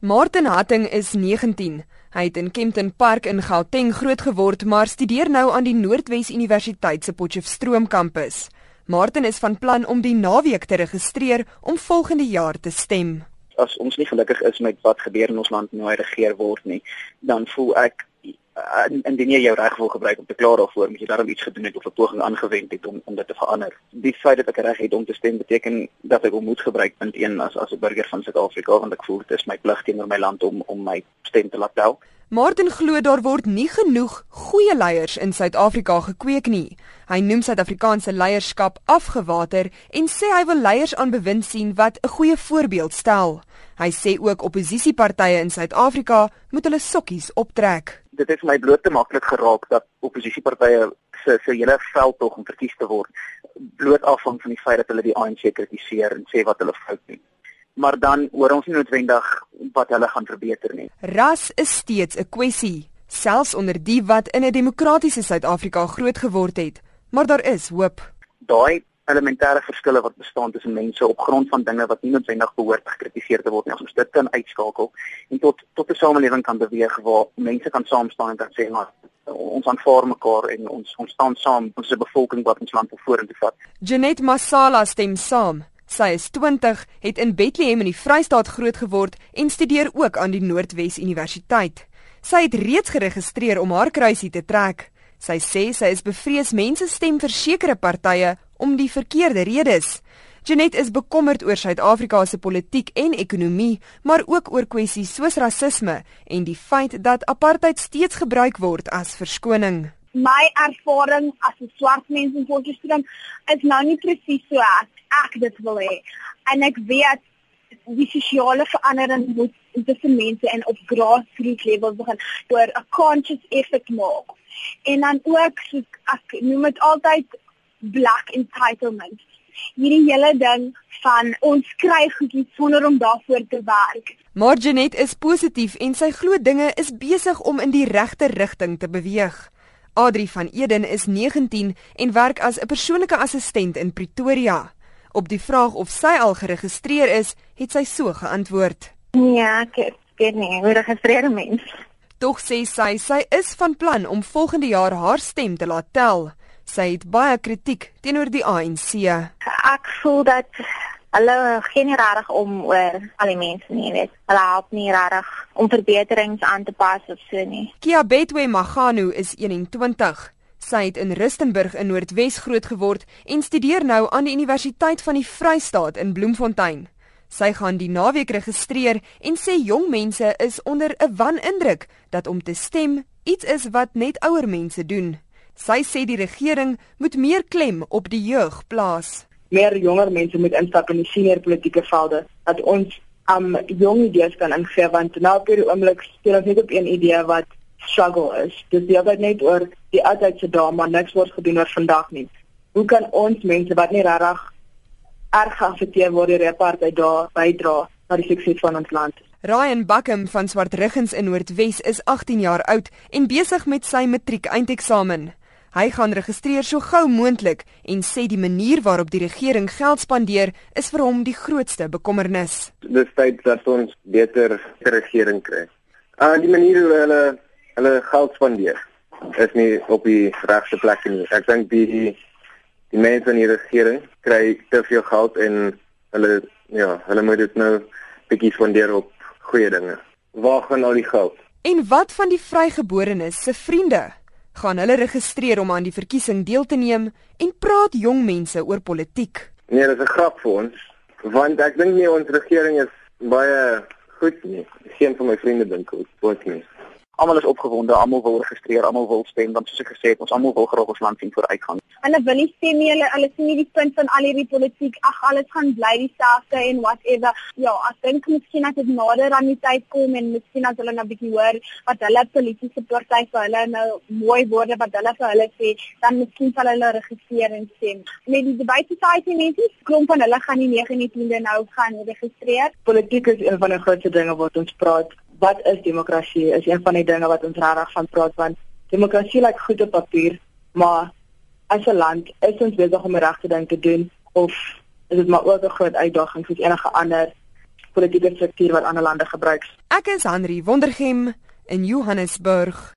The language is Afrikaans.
Martin Hatting is 19. Hy het in Kempton Park in Gauteng grootgeword, maar studeer nou aan die Noordwes Universiteit se Potchefstroom kampus. Martin is van plan om die naweek te registreer om volgende jaar te stem. As ons nie gelukkig is met wat gebeur in ons land nou regeer word nie, dan voel ek indien jy jou reg wil gebruik om te kla daarvoor, moet jy daarom iets gedoen het of 'n poging aangewend het om om dit te verander. Die feit dat ek reg het om te stem beteken dat ek moet gebruik punt 1 as as 'n burger van Suid-Afrika want ek voel dit is my plig teenoor my land om om my stem te laat tel. Martin glo daar word nie genoeg goeie leiers in Suid-Afrika gekweek nie. Hy noem Suid-Afrikaanse leierskap afgewater en sê hy wil leiers aan bewind sien wat 'n goeie voorbeeld stel. Hy sê ook oppositiepartye in Suid-Afrika moet hulle sokkies optrek dit het my bloot te maklik geraak dat oppositiepartye se se hele veld tog om verkies te word bloot afhang van die feit dat hulle die ANC kritiseer en sê wat hulle fout doen. Maar dan hoor ons nie noodwendig wat hulle gaan verbeter nie. Ras is steeds 'n kwessie, selfs onder die wat in 'n demokratiese Suid-Afrika groot geword het, maar daar is hoop. Daai elementêre verskille wat bestaan tussen mense op grond van dinge wat nie noodwendig behoort gekritiseer te word nie. Ons dit kan uitskakel en tot tot 'n samelewing kan beweeg waar mense kan saam staan en kan sê maar ons aanvaar mekaar en ons ons staan saam ons bevolking wat ons land vorentoe vat. Janet Masala stem saam. Sy is 20, het in Bethlehem in die Vrystaat grootgeword en studeer ook aan die Noordwes Universiteit. Sy het reeds geregistreer om haar kruisie te trek. Sy sê sy is bevrees mense stem vir sekere partye om die verkeerde redes. Janet is bekommerd oor Suid-Afrika se politiek en ekonomie, maar ook oor kwessies soos rasisme en die feit dat apartheid steeds gebruik word as verskoning. My ervaring as 'n swart mens in Potchefstroom is nou nie presies so as ek dit wil hê. En ek weet die sosiale verandering moet tussen mense en op grassroots level begin deur 'n conscious effort maak. En dan ook soos ek noem dit altyd black entitlement. Hierdie hele ding van ons kry goedjies sonder om daarvoor te werk. Margenet is positief en sy glo dinge is besig om in die regte rigting te beweeg. Adri van Eden is 19 en werk as 'n persoonlike assistent in Pretoria. Op die vraag of sy al geregistreer is, het sy so geantwoord: "Nee, ek weet nie, hoe registreer 'n mens?" Tog sê sy sy is van plan om volgende jaar haar stem te laat tel. Sy het baie kritiek teenoor die ANC. Ek voel dat hulle geen regtig om oor al die mense nie, weet. Hulle help nie regtig om verbeterings aan te pas of so nie. Kia Betwe Magano is 21. Sy het in Rustenburg in Noordwes grootgeword en studeer nou aan die Universiteit van die Vrystaat in Bloemfontein. Sy gaan die naweek registreer en sê jong mense is onder 'n wanindruk dat om te stem iets is wat net ouer mense doen. Sy sê die regering moet meer klem op die jeug plaas. Meer jonger mense moet instap in die senior politieke velde dat ons am um, jong idees kan ingee want nou op hierdie oomblik speel ons net op een idee wat struggle is. Dis die wat net oor die oudheidse dae maar niks word gedoen oor vandag nie. Hoe kan ons mense wat nie regtig erg geaffekteer word deur die apartheid daar bydra na die sukses van ons land? Ryan Buckham van Swartruggens in Noordwes is 18 jaar oud en besig met sy matriek eindeksamen. Hy gaan registreer so gou moontlik en sê die manier waarop die regering geld spandeer is vir hom die grootste bekommernis. Dis tyd dat ons beter regering kry. Ah die manier hoe hulle hulle geld spandeer is nie op die regte plek nie. Ek dink die die mense in die regering kry te veel geld en hulle ja, hulle moet dit nou bietjie spandeer op goeie dinge. Waar gaan al die geld? En wat van die vrygeborenes se vriende? Gaan hulle registreer om aan die verkiesing deel te neem en praat jong mense oor politiek. Nee, dit is 'n grap vir ons, want ek dink nie ons regering is baie goed nie. Geen van my vriende dink dit nie almal is opgewonde, almal wil registreer, almal wil stem want soos ek gesê het, ons almal wil graag ons land sien vooruitgaan. Hulle wil nie stem nie, hulle hulle sien nie die punt van al hierdie politiek. Ag, alles gaan bly dieselfde en whatever. Ja, ek dink miskien as dit nader aan die tyd kom en miskien as hulle nou 'n bietjie hoor wat hulle politieke party vir hulle nou mooi woorde wat hulle vir hulle sê, dan miskien sal hulle registreer en stem. Met die debate society mense, klomp van hulle gaan die 19de nou gaan registreer. Politiek is een van die grootste dinge wat ons praat wat is demokrasie? Is een van die dinge wat ons regtig van praat want demokrasie lyk goed op papier, maar as 'n land is ons besig om die regte ding te doen of is dit maar ook 'n groot uitdaging soos enige ander politieke struktuur wat ander lande gebruik. Ek is Henry Wondergem in Johannesburg.